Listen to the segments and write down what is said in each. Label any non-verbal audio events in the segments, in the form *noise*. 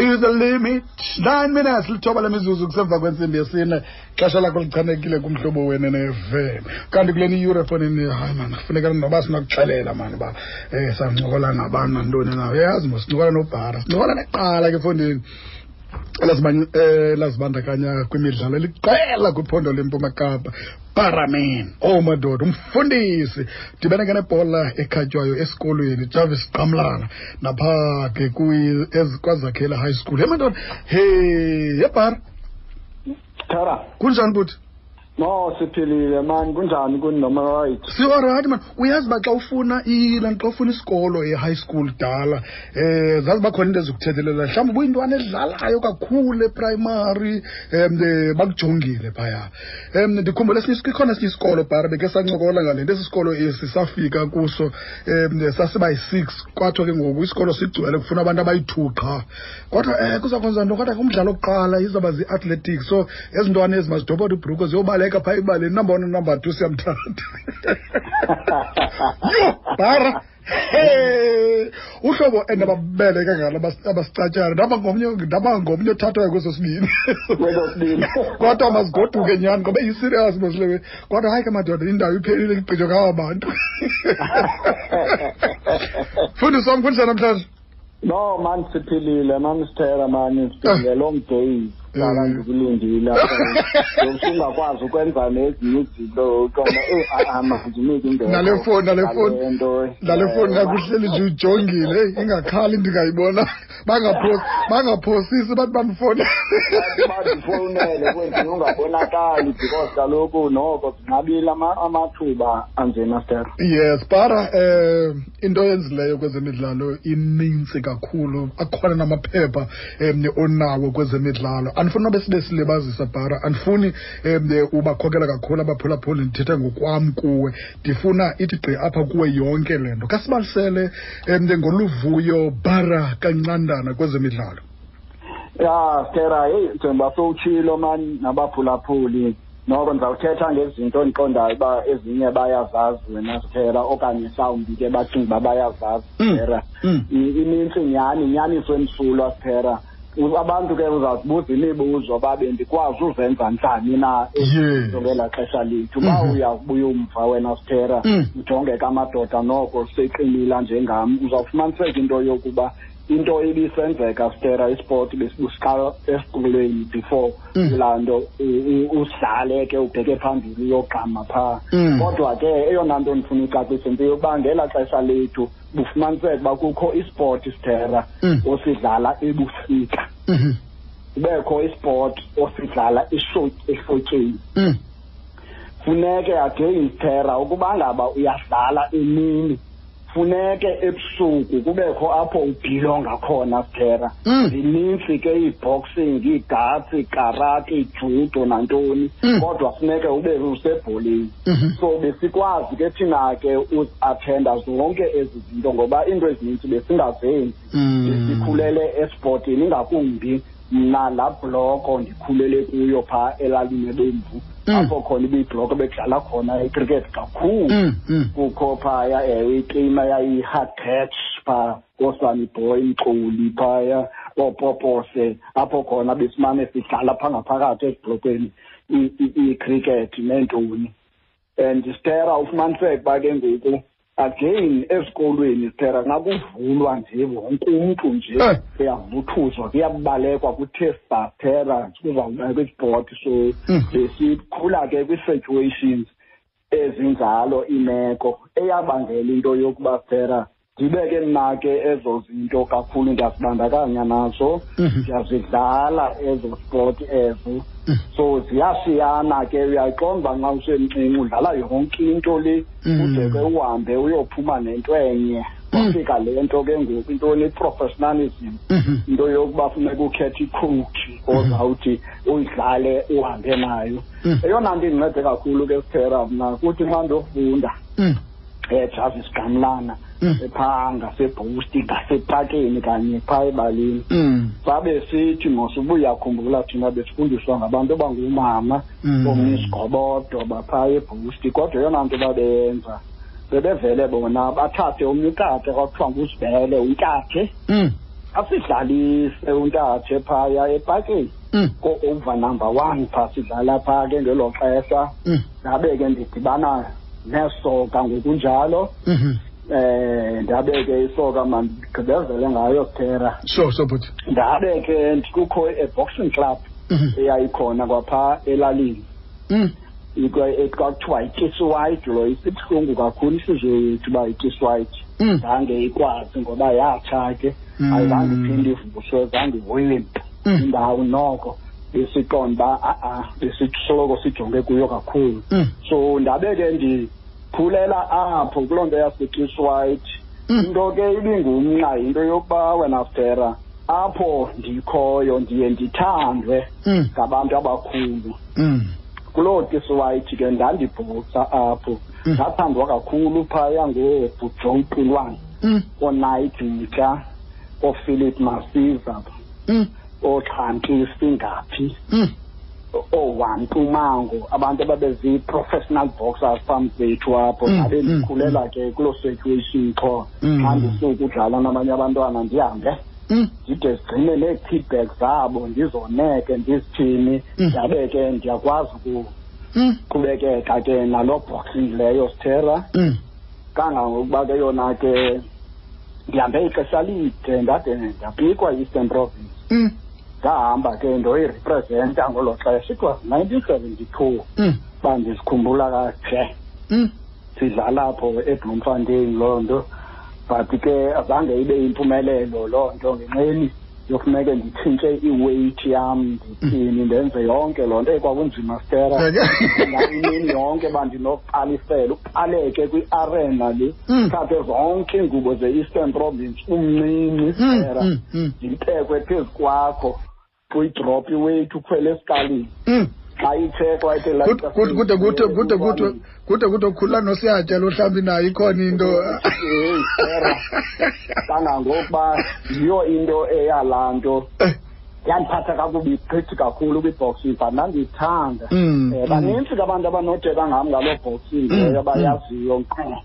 is the limit. Nine minutes lithoba lemizuzu kusemva kwentsimbi yesine. Xesha lakho lichanekile kumhlobo wene ne-fm kanti kuleni iyure efowunini hayi mani kufuneka noba sinakuxelela mani uba um sancokola nabani nantoni na. Uyayazi mosincokola nobhara sincokola neqala ke efondini um lazibandakanya kwimidlalo eliqela kwiphondo lempuma kapa paramen oh madoda umfundisi. Dibene ke nebhola ekhatywayo esikolweni jarvis qamlana naphaa ke kwazakhela high school. He madoda he yebhara Thara, kunjani buthi no siphilile man. Kunjani? Kuni noma right? Si alright man. Uyazi uba xa ufuna ilanto xa ufuna isikolo e-high school dala eh zazi bakhona into ezikuthethelela mhlawumbi buyintwana edlalayo kakhulu eprimary um bakujongile phaya. Um ndikhumbula esinye is- ikhona esinye isikolo bhara beke sancokola ngale nto. Esi sikolo esi safika kuso um sasiba yi-six. Kwathiwa ke ngoku isikolo sigcwele kufuna abantu abayi-two qha. Kodwa um kuza kwenza nto kodwa umdlalo wokuqala izawuba zii-athletics so ezi ntwana ezi mazidobota ibhruko ziyobaleka phaa ibaleni number one number two siyamthanda yho bhara Hey, uhlobo endababeleke ngalo abas- abasicatyana ndaba ngomnye ndaba ngomnye othathwayo kweso sibini Kwesosibini. kodwa masigoduke nyhani ngoba iyi-serious mosilewe. Kodwa hayi ke madoda indawo iphelile igqitywa ngaba bantu *laughs* fundisi wam kunjani namhlanje No man siphilile. Man sithera man siphilile long days. Kala Mm. ndikulindile. Usungakwazi *laughs* ukwenza nezinye izinto koma eh ama nale foni nale foni Nale foni ngakuhleli nje ujongile ingakhali ndingayibona *laughs* Bangaphosi- bangaphosisi bathi bandifone Bandifowunele *laughs* kwenzi ungabonakali because kaloku noko zinqabile amathuba anjena sithera. yes bara um into yenzileyo kwezemidlalo inintsi kakhulu akhona namaphepha um onawo kwezemidlalo andifuni nobe sibe silibazisa bara andifuni um ubakhokela kakhulu abaphulaphuli. Ndithetha ngokwam kuwe. Ndifuna ithi gqi apha kuwe yonke le nto. Kasibalisele um ngoluvuyo bara kancandana kwezemidlalo. Ya stera heyi njengoba sowutshilo mani nabaphulaphuli. Noko ndizawuthetha ngezinto endiqondayo uba ezinye bayazazi wena stera okanye mhlawumbi ke bacinga uba bayazazi Mm, stera mm. Inintsi nyhani inyaniso emsulwa stera abantu ke uzawuzibuza imibuzo babe ndikwazi uzenza njani na izinto ngelaa xesha lethu uba Mhm. uyabuya umva wena sithera Mm. ujongeka amadoda noko seqinila njengam uzawufumaniseka into yokuba into ibisenzeka stera isport besibusiqala esikolweni before Mm. kulaa nto usidlale ke ubheke phambili uyogqama phaa Mm. kodwa ke eyona nto ndifuna icacise into yokuba ngelaa xesha lethu bufumaniseka uba kukho isport stera Mm. osidlala ebusika Mhm. kubekho isport osidlala ehlotyeni funeke again stera ukuba ngaba uyadlala emini funeke ebusuku kubekho apho ubhilonga khona stera Mm. zinintsi ke ii-boxing ii-darts ikarati ijudo nantoni Mm. kodwa funeke ube usebholeni Mhm. so besikwazi ke thina ke uziathenda zonke ezi zinto ngoba iinto ezininzi besingazenzi Mm. sikhulele esportini ingakumbi mna laa bloko ndikhulele kuyo phaa elalini ebomvu Mm. apho khona ibiyibloko bedlala khona icricket kakhulu Mm. Mm. kukho phaya ewe iklima yayi-hard catch phaa koosani boy mcoli phaya oopopose apho khona besimane sidlala phaa ngaphakathi eziblokweni i- i- icricket neentoni and stera ufumaniseka uba ke ngoku again esikolweni stera ngakuvulwa nje wonke umntu nje Eh. kuyavuthuzwa kuyabalekwa kuthe stera kuzawubekwa isibhodi so Mm. besikhula ke kwii-situations ezinjalo imeko eyabangela into yokuba stera ndibe ke mna ke ezo zinto kakhulu ndiyazibandakanya nazo Mhm. ndiyazidlala ezo sport ezo Mm. so ziyashiyana ke uyayiqonda uba nxa usemncinci udlala yonke into le Mm. ude ke uhambe uyophuma nento enye kwafika le nto ke ngoku intoni i-professionalism Mhm. into yokuba funeka ukhethe ikhowuthi ozawuthi uyidlale uhambe nayo Mm. eyona nto indincede kakhulu ke sithera mna kuthi xa ndiyofunda Mm. ejazi sigamlana Mm. phaa ngasebhowusti ngasepakeni kanye phaa ebalini Mm. sabe sithi mos uba uyakhumbula thina besifundiswa ngabantu abangoomama Mm. omnisgobodo baphaa ebhusti kodwa eyona nto babeyenza bebevele bona bathathe omnye ukate kwakuthiwa ngusibele unkathe Mm. asidlalise untathe phaya epakeni Mm. ko-over number one phaa sidlala phaa ke ngelo xesha Mm. ndabe ke ndidibana nesoka ngokunjalo Mhm. eh ndabe ke isoka mandigqibezele ngayo tera Sure, sure bhuti. ndabe ke kukho a-boxing club Mhm. eyayikhona kwaphaa elalini Mm. kwakuthiwa yikisiwayiti lo isibuhlungu kakhulu isizwe yethu uba yikisiwayiti Mm. zange ikwazi ngoba yatsha ke Mm. ayizange iphinde ivuswe zange iwimpe Mm. indawo noko besiqonda uba a-a besisoloko sijonge kuyo kakhulu Mm. so ndabe ke ndiphulela apho kuloo nto yasekiswhite Mm. into ke ibingumnqa yinto yokuba wena stera apho ndikhoyo ndiye ndithandwe Mm. ngabantu abakhulu Mm. kuloo kiswhite ke ndandibhotsa apho Mm. ndathandwa kakhulu phaya ngobujoe qilwane Mm. oonight mka oophilip masiza Mm. ooxhanti singaphi Mm. oowantumango abantu ababezii-professional boxers phambi zethu apho Mm, ndabe mm, ndikhulela ke kuloo situation qho Mm. xa ndisukudlala nabanye abantwana ndihambe Mm. ndide zigcine nee-feedback zabo ndizoneke ndizithini Mm. ndabe ke ndiyakwazi Mm. ukuqhubekeka ke naloo boxing leyo stera Mm. kangangokuba ke yona ke ndihambe ixesha lide ndade ndapikwa yi-eastern province Mm. ndahamba ke ndoyirepresenta ngolo xesha it was nineteen seventy two Mm. uba ndizikhumbula kakuhle Mm. sidlala apho ebloemfontein loo nto but ke azange ibe yimpumelelo loo nto ngenxeni yofuneke nditshintshe iweight yam ndithini ndenze yonke loo nto ekwakunzima stera imini yonke bandinoqalisela uqaleke kwi-arena le Mm. thathe zonke iingubo ze-eastern province umncinci Mm. stera Mm. Mm. nditekwe phezu kwakho uyidrop iweight ukhwele esikalini Mm. xa itshekwa ithe Kude kude kude kude kude kude kude kude ukhula nosiyatya lo mhlawumbi nayo ikhona into Hey, Sarah. kangangokuba yiyo into eyalaa nto Eh. yandiphatha kakubi gqithi kakhulu kwi-boxing but ndandiyithanda Mm, um mm. banintsi ke abantu abanothetha ngam ngaloo boxing Mm, leyo abayaziyo nkqo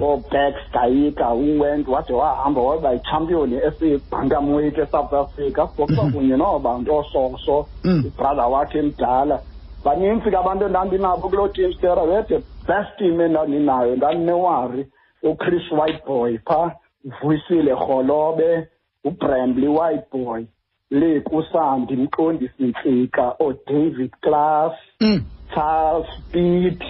Oobex gayika uwent wade wahamba waba yichampion esibhantamweight esouth africa Mhm. kunye noobantu ososo ibrother wakhe emdala banintsi ke abantu endandinabo kuloo team stera we the best team endandinayo ndandinewari uchris whiteboy phaa uvuyisile rholobe ubrambly whiteboy lekusandi mqondisi ntsika odavid class charles speed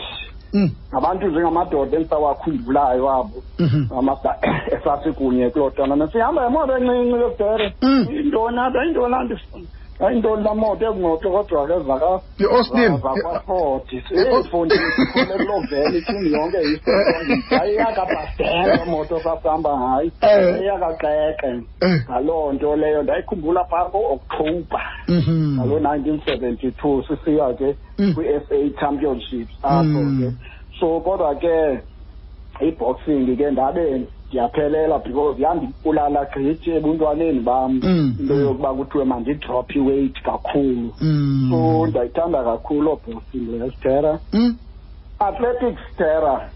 Mm. abantu njengamadoda endisawakhumbulayo abo mm-hmm. amasa *clears throat* esasikunye kuloo ntana nesihamba yemoto encinci yesibhere mm. intoni apha intoni andifuna ayintoni laa moto ekungoto kodwa ke zaka I-Austin. zakwafoti I- eyifondini sikhule kuloo vele ithini yonke ayiyakabhastela moto sasihamba ngayo Eh. eyakaxexe Eh. ngaloo nto leyo ndayikhumbula phaa ko-okthobha Mhm. ngalo nineteen seventy two sisiya ke Mm. kwi-s a championships apho Mm. ke so kodwa ke i-boxing ke ndabe ndiyaphelela because yandibulala gqithi ebuntwaneni bam Mm. into yokuba kuthiwe mandidrop iweight kakhulu Mm. so ndayithanda kakhulu ooboxing leyo stera Mm. athletics stera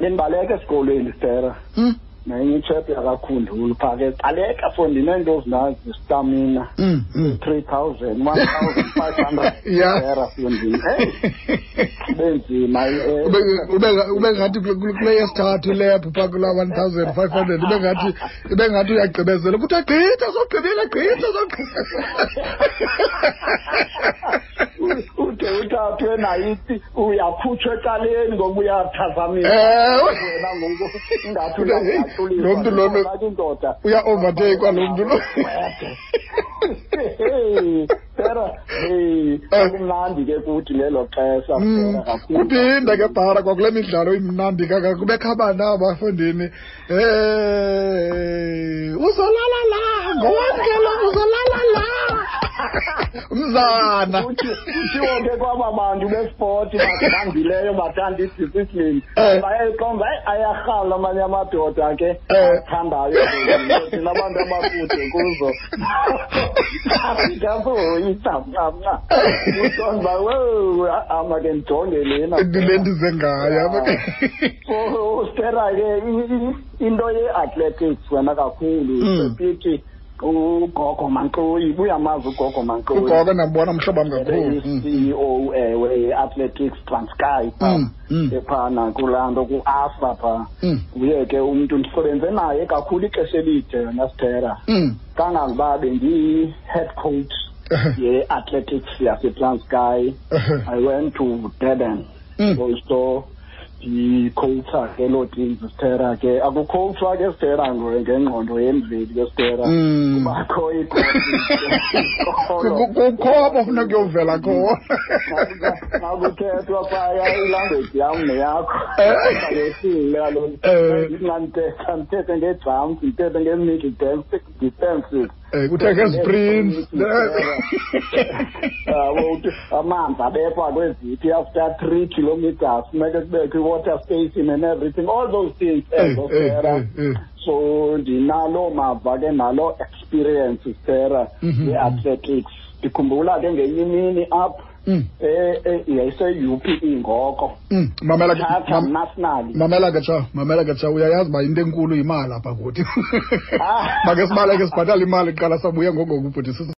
bendibaleka esikolweni stera Mm. Nenye itshep yakakhundulu phaa ke qaleka for ndineento zinazi stamina Mm. Mm. three thousand one thousand five hundred *laughs* Yeah. stera fondini hey benzima eh, ube ube- ube ngathi kule- kule kule yesithathu ilebhu phaa kulaa one thousand five hundred ibe ngathi ibe ngathi uyagqibezela kuthiwa gqitha zogqibela gqitha *laughs* ude uthathwe nayithi uyakhutshwa ecaleni ngoba uyaphazamisa. Ewe. wena ngoku ingathi Lo mntu lona- uyaqatulisa indoda. uya-overtakwa lo mntu lo. Hey, Sarah, hey, kumnandi ke kuthi ngelo xesha Mm. Sarah, kakhulu. kuphinda ke bhara kwakule midlalo imnandi kaka kubekho abantu abafundini um uzolala la ngowamkela uzolala la umzana Kuthi- kuthiwo ke kwaba bantu bespoti bathandileyo bathanda idiscipline. Eh. bayayiqonda hayi ayarhala amanye amadoda ke. Eh. athandayo thina abantu abakude kuzo. Asikasoyicamcamca uqonda uba wew ama ke ndijonge lena. Ndile ndize ngayo so stera ke i- i- into ye-athletics wena kakhulu Mm. Sepithi ugogo manxoyi uyamazi ugogo manxoyi ugogo ndambona mhlobo wam kakhulu Mm. i-CEO ewe ye-athletics transkay pha Mm, mm. ephana kulaa nto ku-asa pha Mm. nguye ke umntu ndisebenze naye kakhulu ixesha elide yona sithera Mm. kangangoba bendiyi-head coach ye-athletics yasetranskay i went to durban Mm. also ndikhowutha ke loo teams sithera ke akukhowuthwa ke sithera ngo- ngengqondo yemveli ke sithera Mm. kubakho Ku- kukho apho funeka uyovela khona nakuthethwa phaya ilanguage yam neyakho Eh. yesile kaloku Eh. ndingantetha ndithethe ngee-jumps ndithethe ngee-middle dance defenses Eh, kuthe ke sprints yabo *laughs* amanzi abekwa kweziphi after three kilometers funeke kubekho i-water station and everything all those things Eh, ezo eh, sera eh, eh. so ndinalo mava ke nalo experience sera Mhm. ye-athletics ndikhumbula ke ngenye imini apho Mm. Eh, eh, yayise-u p e ngoko Mm. mamela ke thatha mam- nationally mamela ke tsha mamela ke tsha uyayazi uba into enkulu yimali apha kuthi Ah. *laughs* make sibaleke sibhatala imali kuqala sabuya ngongoko ubhuti